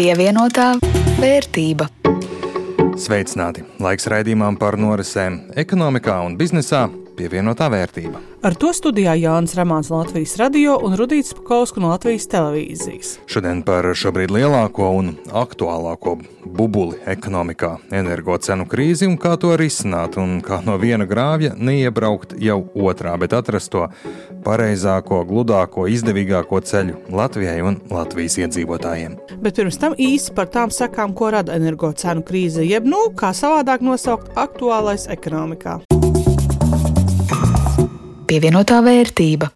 Pievienotā vērtība. Sveicināti! Laiks raidījumam par norisēm ekonomikā un biznesā pievienotā vērtība. Ar to studijā Jānis Ramāns no Latvijas radio un Rudīts Pakausku no Latvijas televīzijas. Šodien par šobrīd lielāko un aktuālāko bubuli ekonomikā - energo cenu krīzi un kā to risināt, un kā no viena grāvja neiebraukt jau otrā, bet atrast to pareizāko, gludāko, izdevīgāko ceļu Latvijai un Latvijas iedzīvotājiem. Bet pirms tam īsi par tām sakām, ko rada energo cenu krīze, jeb, nu, kā savādāk nosaukt, aktuālais ekonomikā pievienotā vērtība.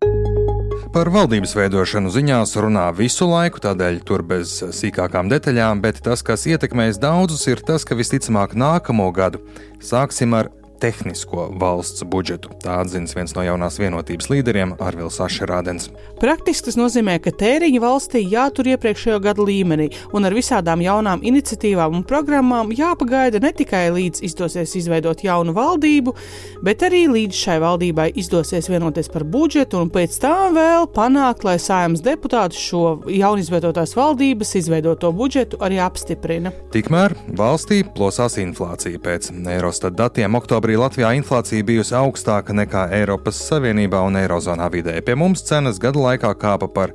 Par valdības veidošanu ziņās runā visu laiku, tādēļ tur bez sīkākām detaļām, bet tas, kas ietekmēs daudzus, ir tas, ka visticamāk nākamo gadu sāksim ar tehnisko valsts budžetu. Tā atzīst viens no jaunās vienotības līderiem, Arvils Ašerādens. Praktiski tas nozīmē, ka tēriņi valstī jātur iepriekšējo gadu līmenī, un ar visādām jaunām iniciatīvām un programmām jāpagaida ne tikai līdz izdosies izveidot jaunu valdību, bet arī līdz šai valdībai izdosies vienoties par budžetu, un pēc tam vēl panākt, lai saimnes deputāti šo jaunizveidotās valdības izveidoto budžetu arī apstiprina. Tikmēr valstī plosās inflācija pēc Eurostat datiem oktobrī Oktobrī Latvijā inflācija bijusi augstāka nekā Eiropas Savienībā un Eirozonā vidēji. Pie mums cenas gadu laikā kāpa par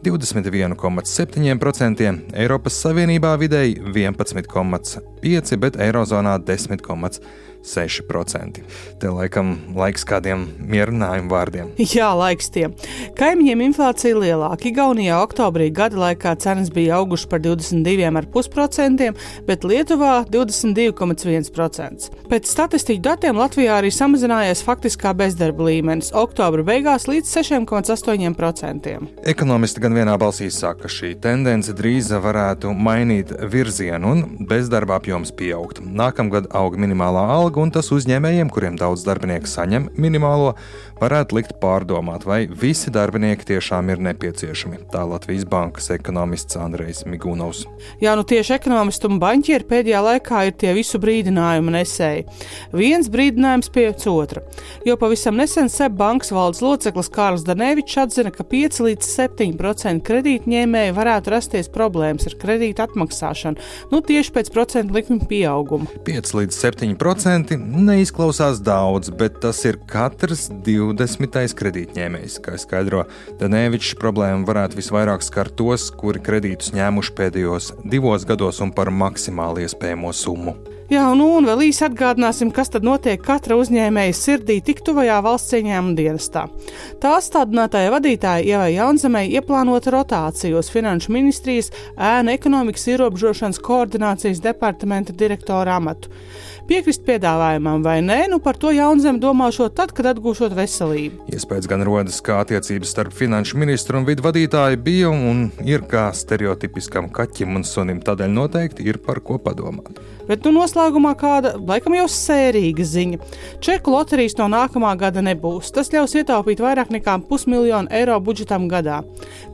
21,7%, Eiropas Savienībā vidēji 11,5%, bet Eirozonā 10,5%. 6%. Te laikam laiks kādiem mierinājumu vārdiem. Jā, laiks tiem. Kaimiņiem inflācija lielāka. Igaunijā oktobrī gada laikā cenas bija augušas par 22,5%, bet Lietuvā 22,1%. Pēc statistiku datiem Latvijā arī samazinājies faktiskā bezdarba līmenis oktobra beigās līdz 6,8%. Ekonomisti gan vienā balsī saka, ka šī tendence drīz varētu mainīt virzienu un bezdarba apjoms pieaugt. Nākamgad aug minimālā alga alga, un tas uzņēmējiem, kuriem daudz darbinieku saņem minimālo, varētu likt pārdomāt, vai visi darbinieki tiešām ir nepieciešami. Tā Latvijas bankas ekonomists Andrejs Migūnovs. Jā, nu tieši ekonomisti un banķieri pēdējā laikā ir tie visu brīdinājumu nesēji. Viens brīdinājums pēc otra. Jo pavisam nesen SEB bankas valdes loceklis Kārls Danevičs atzina, ka 5 līdz 7% kredītņēmēji varētu rasties problēmas ar kredītu atmaksāšanu, nu tieši pēc procentu likuma pieauguma. 5 līdz 7% neizklausās daudz, bet tas ir katrs 20. kredītņēmējs. Kā skaidro Danēvičs, problēma varētu visvairāk skart tos, kuri kredītus ņēmuši pēdējos divos gados un par maksimāli iespējamo summu. Jā, nu un vēl īsi atgādināsim, kas tad notiek katra uzņēmēja sirdī tik tuvajā valsts ieņēmuma dienestā. Tā stādinātāja vadītāja Ievai Jaunzemē ieplānota rotācija uz Finanšu ministrijas ēnu ekonomikas ierobežošanas koordinācijas departamenta direktora amatu. Piekrist piedāvājumam vai nē, nu par to Jaunzem domāšot tad, kad atgūšot veselību. Iespējams gan rodas, ka attiecības starp finanšu ministru un vidu vadītāju bija un ir kā stereotipiskam kaķim un sunim, tādēļ noteikti ir par ko padomāt. Bet nu noslēgumā kāda, laikam jau sērīga ziņa. Čeku loterijas no nākamā gada nebūs. Tas ļaus ietaupīt vairāk nekā pusmiljonu eiro budžetam gadā.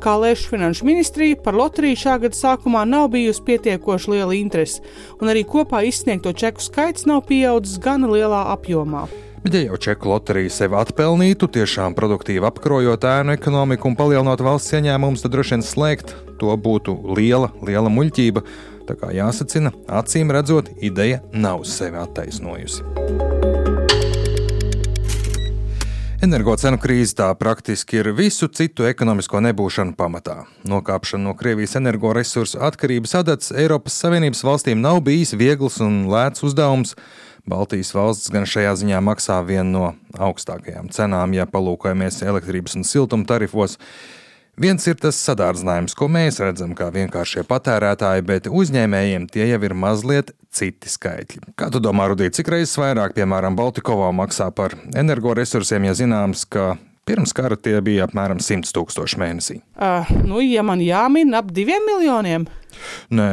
Kā lēš Finanšu ministrija, par loteriju šā gada sākumā nav bijusi pietiekoši liela interese, un arī kopā izsniegto čeku skaits nav pieaudzis gana lielā apjomā. Bet, ja jau čeku loterija sevi atpelnītu, tiešām produktīvi apkrojot ēnu ekonomiku un palielinot valsts ieņēmumus, tad droši vien slēgt to būtu liela, liela muļķība. Tā kā jāsacina, acīm redzot, ideja nav sevi attaisnojusi. Energocenu krīze tā praktiski ir visu citu ekonomisko nebūšanu pamatā. Nokāpšana no Krievijas energoresursu atkarības adats Eiropas Savienības valstīm nav bijis viegls un lēts uzdevums. Baltijas valsts gan šajā ziņā maksā vienu no augstākajām cenām, ja palūkojamies elektrības un siltuma tarifos. Viens ir tas sadārdzinājums, ko mēs redzam kā vienkāršie patērētāji, bet uzņēmējiem tie jau ir mazliet citi skaitļi. Kā tu domā, Rudīt, cik reizes vairāk, piemēram, Baltikovā maksā par energoresursiem, ja zināms, ka Pirms kara tie bija apmēram 100 tūkstoši mēnesī. Uh, nu, ja man jāmin ap diviem miljoniem. Nē,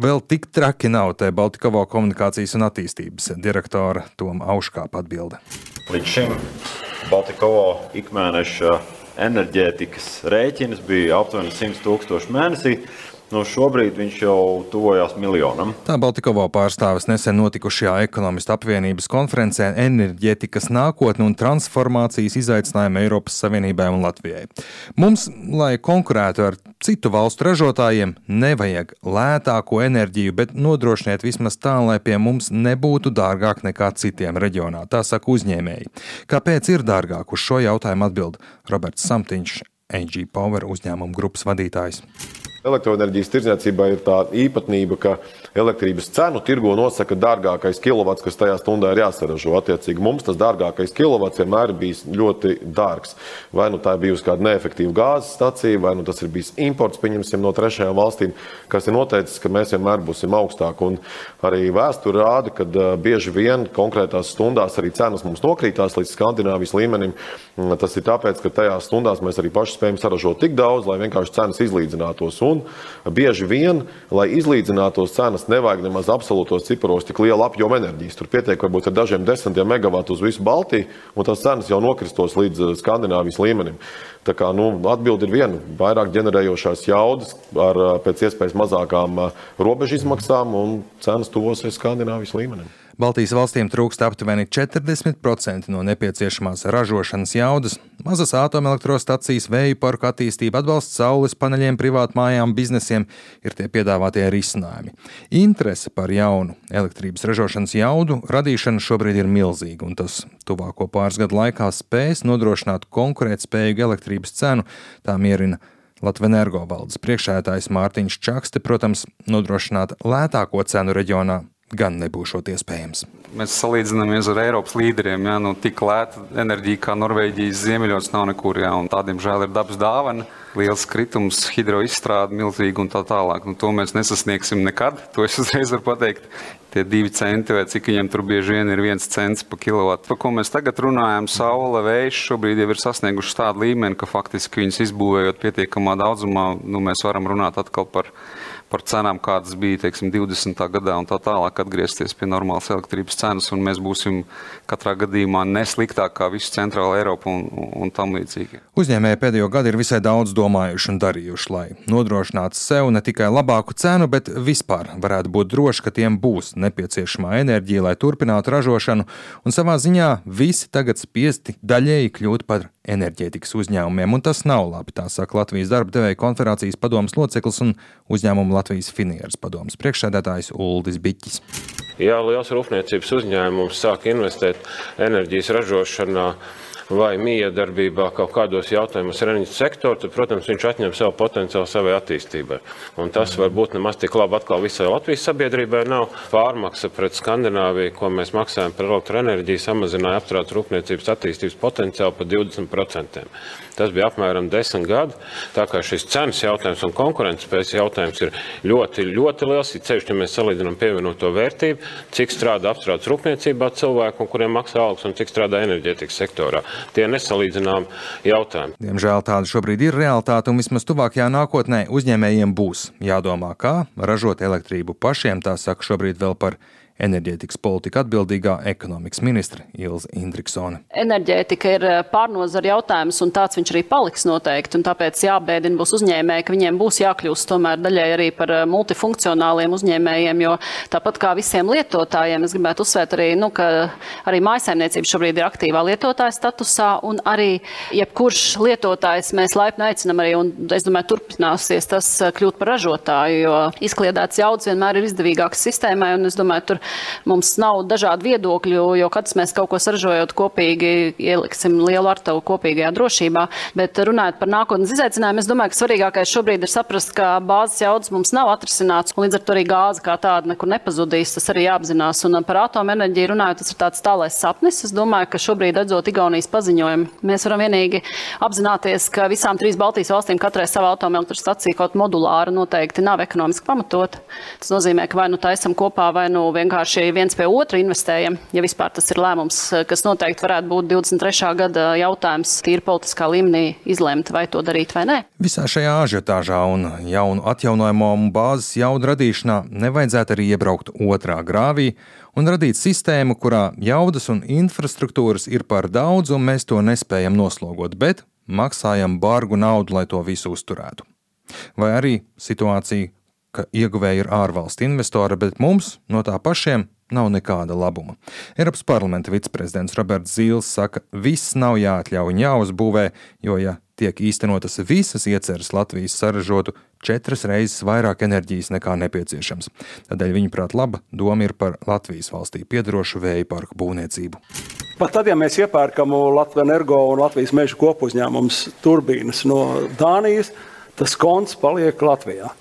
vēl tik traki nav te Baltikovo komunikācijas un attīstības direktora Toma Auškāpa atbilde. Līdz šim Baltikovo ikmēneša enerģētikas rēķins bija aptuveni 100 tūkstoši mēnesī. Nu, šobrīd viņš jau tuvojās miljonam. Tā Baltikovo pārstāvis nesen notikušajā ekonomistu apvienības konferencē enerģētikas nākotne un transformācijas izaicinājumi Eiropas Savienībai un Latvijai. Mums, lai konkurētu ar citu valstu ražotājiem, nevajag lētāko enerģiju, bet nodrošiniet vismaz tā, lai pie mums nebūtu dārgāk nekā citiem reģionā. Tā saka uzņēmēji. Kāpēc ir dārgāk? Uz šo jautājumu atbild Roberts Samtiņš, AG Power uzņēmuma grupas vadītājs. Elektroenerģijas tirdzniecībā ir tā īpatnība, ka elektrības cenu tirgo nosaka dārgākais kilovats, kas tajā stundā ir jāsaražo. Attiecīgi mums tas dārgākais kilovats vienmēr ir bijis ļoti dārgs. Vai nu tā ir bijusi kāda neefektīva gāzes stacija, vai nu tas ir bijis imports, pieņemsim, no trešajām valstīm, kas ir noteicis, ka mēs vienmēr būsim augstāk. Un arī vēsture rāda, ka bieži vien konkrētās stundās arī cenas mums nokrītās līdz Skandināvijas līmenim. Tas ir tāpēc, ka tajās stundās mēs arī paši spējam saražot tik daudz, lai vienkārši cenas izlīdzinātos. Un bieži vien, lai izlīdzinātos cenas, nevajag nemaz absolūtos ciparos tik lielu apjomu enerģijas. Tur pietiek varbūt ar dažiem desmitiem megawatu uz visu Baltiju, un tās cenas jau nokristos līdz eh, Skandināvijas līmenim. Tā kā nu, atbilde ir viena - vairāk ģenerējošās jaudas ar eh, pēc iespējas mazākām eh, robežu izmaksām un cenas tuvosies Skandināvijas līmenim. Baltijas valstīm trūkst aptuveni 40% no nepieciešamās ražošanas jaudas. Mazas atomelektrostacijas, vēja parku attīstība, atbalsts saules paneļiem, privātmājām, biznesiem ir tie piedāvātie risinājumi. Interese par jaunu elektrības ražošanas jaudu radīšana šobrīd ir milzīga, un tas tuvāko pāris gadu laikā spēs nodrošināt konkurētspējīgu elektrības cenu. Tā mierina Latvijas energo valdes priekšsēdētājs Mārtiņš Čakste, protams, nodrošināt lētāko cenu reģionā gan nebūšot iespējams. Mēs salīdzinamies ar Eiropas līderiem. Jā, nu, tik lēta enerģija kā Norvēģijas ziemeļos nav nekur. Jā, tādiem žēl ir dabas dāvana. Liels kritums, hidroizstrāde, milzīga un tā tālāk. Nu, to mēs nesasniegsim nekad. To es uzreiz varu pateikt. Tie divi centi, vai cik viņam tur bieži vien ir viens cents par kilovatu. Par ko mēs tagad runājam, saule, vējš šobrīd jau ir sasnieguši tādu līmeni, ka faktiski viņus izbūvējot pietiekamā daudzumā, nu, mēs varam runāt atkal par par cenām, kādas bija teiksim, 20. gadā, un tā tālāk atgriezties pie normālas elektrības cenas, mēs būsim katrā gadījumā nesliktāk kā visa centrāla Eiropa un, un tam līdzīgi. Uzņēmēji pēdējo gadu ir visai daudz domājuši un darījuši, lai nodrošinātu sev ne tikai labāku cenu, bet vispār varētu būt droši, ka tiem būs nepieciešamā enerģija, lai turpinātu ražošanu, un savā ziņā visi tagad spiesti daļēji kļūt par enerģētikas uzņēmumiem, un tas nav labi. Tā saka Latvijas darba devēja konferencijas padomas loceklis un uzņēmuma Latvijas finieras padomas priekšsēdētājs Uldis Biķis. Ja liels rūpniecības uzņēmums sāk investēt enerģijas ražošanā, vai miedarbībā kaut kādos jautājumos ar enerģijas sektoru, tad, protams, viņš atņem savu potenciālu savai attīstībai. Un tas varbūt nemaz tik labi atkal visai Latvijas sabiedrībai nav. Pārmaksa pret Skandināviju, ko mēs maksājam par elektroenerģiju, samazināja apstrādes rūpniecības attīstības potenciālu par 20%. Tas bija apmēram desmit gadi. Tā kā šis cenas jautājums un konkurētspējas jautājums ir ļoti, ļoti liels, ir ceļš, ja mēs salīdzinām pievienoto vērtību, cik strādā apstrādes rūpniecībā cilvēku, kuriem maksā algas, un cik strādā enerģētikas sektorā. Tie ir nesalīdzināmi jautājumi. Diemžēl tāda šobrīd ir realitāte, un vismaz tuvākajā nākotnē uzņēmējiem būs jādomā, kā ražot elektrību pašiem. Tā saka šobrīd vēl par enerģētikas politika atbildīgā ekonomikas ministra Ilza Indriksone. Enerģētika ir eh, pārnozara jautājums, un tāds viņš arī paliks noteikti. Tāpēc jābēdina būs uzņēmēji, ka viņiem būs jākļūst tomēr daļai arī par eh, multifunkcionāliem uzņēmējiem, jo tāpat kā visiem lietotājiem, es gribētu uzsvērt arī, nu, ka arī mājasaimniecība šobrīd ir aktīvā lietotāja statusā, un arī jebkurš lietotājs mēs laipni aicinam arī, un es domāju, turpināsies tas eh, kļūt par ražotāju, jo izkliedēts jaudas vienmēr ir izdevīgāks sistēmai, un es domāju, tur Mums nav dažādu viedokļu, jo katrs mēs kaut ko saražojot kopīgi ieliksim lielu artavu kopīgajā drošībā. Bet runājot par nākotnes izaicinājumu, es domāju, ka svarīgākais šobrīd ir saprast, ka bāzes jaudas mums nav atrisināts, un līdz ar to arī gāze kā tāda nekur nepazudīs. Tas arī jāapzinās. Un par atomenerģiju runājot, tas ir tāds tālais sapnis. Es domāju, ka šobrīd redzot Igaunijas paziņojumu, mēs varam vienīgi apzināties, ka visām trīs Baltijas valstīm katrai savā atomelektrostacija kaut modulāra noteikti nav ekonomiski pamatota. Tas nozīmē, ka vai nu taisam kopā, vai nu vienkārši vienkārši viens pie otra investējam, ja vispār tas ir lēmums, kas noteikti varētu būt 23. gada jautājums, tīri politiskā līmenī izlemt, vai to darīt vai nē. Visā šajā ažiotāžā un jaunu atjaunojamo bāzes jaudu radīšanā nevajadzētu arī iebraukt otrā grāvī un radīt sistēmu, kurā jaudas un infrastruktūras ir par daudz, un mēs to nespējam noslogot, bet maksājam bargu naudu, lai to visu uzturētu. Vai arī situācija ka ieguvēji ir ārvalstu investori, bet mums no tā pašiem nav nekāda labuma. Eiropas parlamenta viceprezidents Roberts Zīls saka, viss nav jāatļauj un jāuzbūvē, jo, ja tiek īstenotas visas ieceres Latvijas saražotu četras reizes vairāk enerģijas nekā nepieciešams. Tādēļ, viņuprāt, laba doma ir par Latvijas valstī piedarošu vēja parku būvniecību. Pat tad, ja mēs iepērkam Latvijas energo un Latvijas meža kopuzņēmums turbīnas no Dānijas, tas konts paliek Latvijā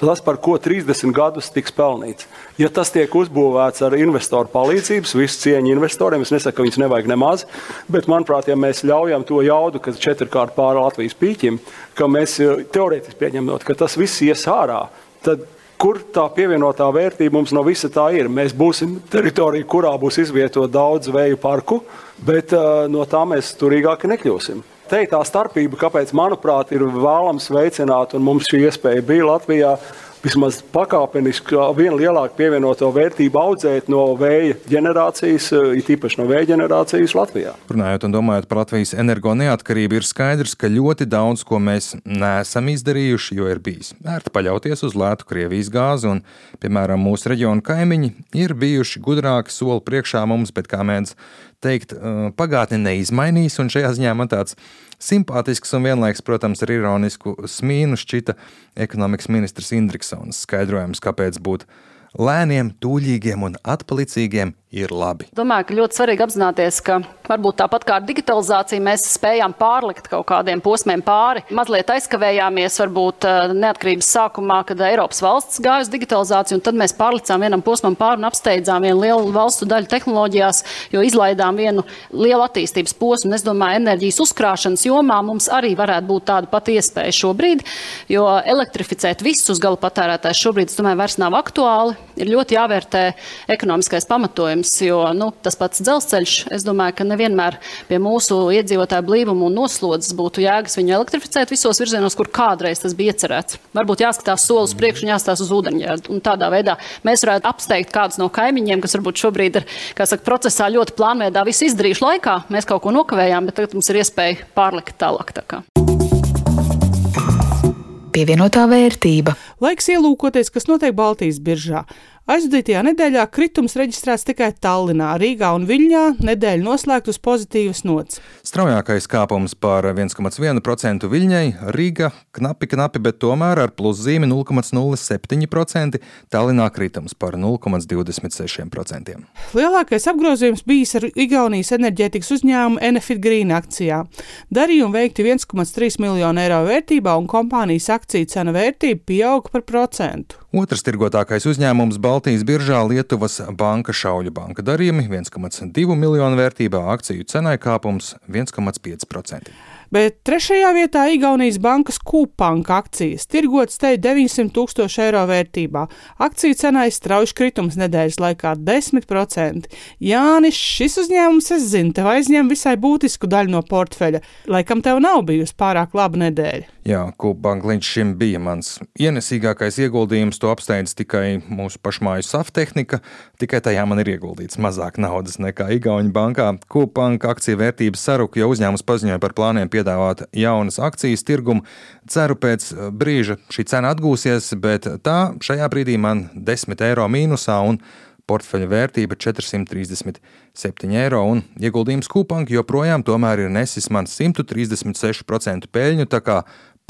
tas, par ko 30 gadus tiks pelnīts. Ja tas tiek uzbūvēts ar investoru palīdzību, visu cieņu investoriem, es nesaku, ka viņus nevajag nemaz, bet, manuprāt, ja mēs ļaujam to jaudu, kas četrkārt pāri Latvijas pīķim, ka mēs eh, teorētiski pieņemot, ka tas viss ies ārā, tad kur tā pievienotā vērtība mums no visa tā ir? Mēs būsim teritorija, kurā būs izvietota daudz vēju parku, bet uh, no tā mēs turīgāki nekļūsim te ir tā starpība, kāpēc, manuprāt, ir vēlams veicināt, un mums šī iespēja bija Latvijā. Vismaz pakāpeniski vienu lielāku pievienoto vērtību audzēt no vēja ģenerācijas, it īpaši no vēja ģenerācijas Latvijā. Runājot un domājot par Latvijas energo neatkarību, ir skaidrs, ka ļoti daudz ko mēs neesam izdarījuši, jo ir bijis vērti paļauties uz lētu Krievijas gāzi, un, piemēram, mūsu reģionu kaimiņi ir bijuši gudrāki soli priekšā mums, bet kā mēdz teikt, pagātne neizmainīs, un šajā ziņā man tāds simpātisks un vienlaiks, protams, ar ironisku smīnu šķita ekonomikas ministrs Indriksons. Skaidrojums, kāpēc būt lēniem, tūlīgiem un atpalicīgiem ir labi. Domāju, ka ļoti svarīgi apzināties, ka varbūt tāpat kā ar digitalizāciju mēs spējām pārlikt kaut kādiem posmiem pāri. Mazliet aizkavējāmies varbūt eh, neatkarības sākumā, kad Eiropas valsts gāja uz digitalizāciju, un tad mēs pārlicām vienam posmam pāri un apsteidzām vienu lielu valstu daļu tehnoloģijās, jo izlaidām vienu lielu attīstības posmu. Es domāju, enerģijas uzkrāšanas jomā mums arī varētu būt tāda pati iespēja šobrīd, jo elektrificēt visus gala patērētājus šobrīd, es domāju, vairs nav aktuāli. Ir ļoti jāvērtē ekonomiskais pamatojums iespējams, jo nu, tas pats dzelzceļš, es domāju, ka nevienmēr pie mūsu iedzīvotāju blīvuma un noslodzes būtu jēgas viņu elektrificēt visos virzienos, kur kādreiz tas bija iecerēts. Varbūt jāskatās solis priekš un jāstāsta uz ūdeņģērdu. Un tādā veidā mēs varētu apsteigt kādus no kaimiņiem, kas varbūt šobrīd ir saka, procesā ļoti plānveidā visu izdarījuši laikā. Mēs kaut ko nokavējām, bet tagad mums ir iespēja pārlikt tālāk. Tā Pievienotā vērtība. Laiks ielūkoties, kas notiek Baltijas biržā. Aizvadītajā nedēļā kritums reģistrēts tikai Tallinā, Rīgā un Viļņā. Nedēļa noslēgta uz pozitīvas nots. Straujākais kāpums par 1,1% Viļņai, Rīga knapi, knapi, bet tomēr ar pluszīmi 0,07%, Tallinā kritums par 0,26%. Lielākais apgrozījums bijis ar Igaunijas enerģētikas uzņēmumu Enefit Green akcijā. Darījumi veikti 1,3 miljonu eiro vērtībā un kompānijas akciju cena vērtība pieauga par procentu. Otrs tirgotākais uzņēmums Baltijas biržā Lietuvas banka Šauļu banka darījumi 1,2 miljonu vērtībā, akciju cenai kāpums 1,5% bet trešajā vietā Igaunijas bankas Kūpanka akcijas tirgotas te 900 tūkstoši eiro vērtībā. Akciju cenā strauji kritums nedēļas laikā - 10%. Jānis, šis uzņēmums, es zinu, tev aizņem visai būtisku daļu no portfeļa. Laikam tev nav bijusi pārāk laba nedēļa. Jā, Kūpanka līdz šim bija mans ienesīgākais ieguldījums. To apsteidz tikai mūsu pašmāju saftehnika. Tikai tajā man ir ieguldīts mazāk naudas nekā Igaunijas bankā. Kūpanka akciju vērtības saruka, jo uzņēmums paziņoja par plāniem pie piedāvāt jaunas akcijas tirgumu. Ceru, pēc brīža šī cena atgūsies, bet tā šajā brīdī man 10 eiro mīnusā portfeļa vērtība 437 eiro un ieguldījums kūpanka joprojām ir nesis man 136% peļņu, tā kā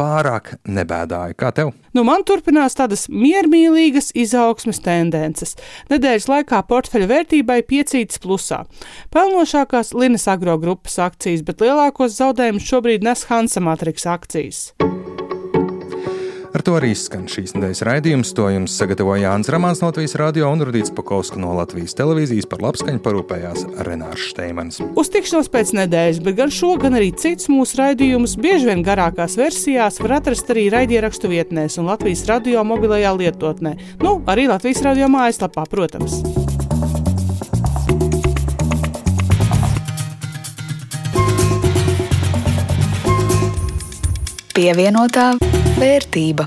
pārāk nebēdāju. Kā tev? Nu, man turpinās tādas miermīlīgas izaugsmes tendences. Nedēļas laikā portfeļa vērtībai piecītas plusā. Pelnošākās Linas agro grupas akcijas, bet lielākos zaudējumus šobrīd nes Hansa Matrix akcijas. Ar to arī skan šīs nedēļas raidījums. To jums sagatavoja Jānis Ramāns no Latvijas radio un Rudīts Pakausks no Latvijas televīzijas par labskaņu parūpējās Renārs Šteimanis. Uz tikšanos pēc nedēļas, bet gan šo, gan arī citus mūsu raidījumus bieži vien garākās versijās var atrast arī raidierakstu vietnēs un Latvijas radio mobilajā lietotnē. Nu, arī Latvijas radio mājaslapā, protams. Pievienotā vērtība.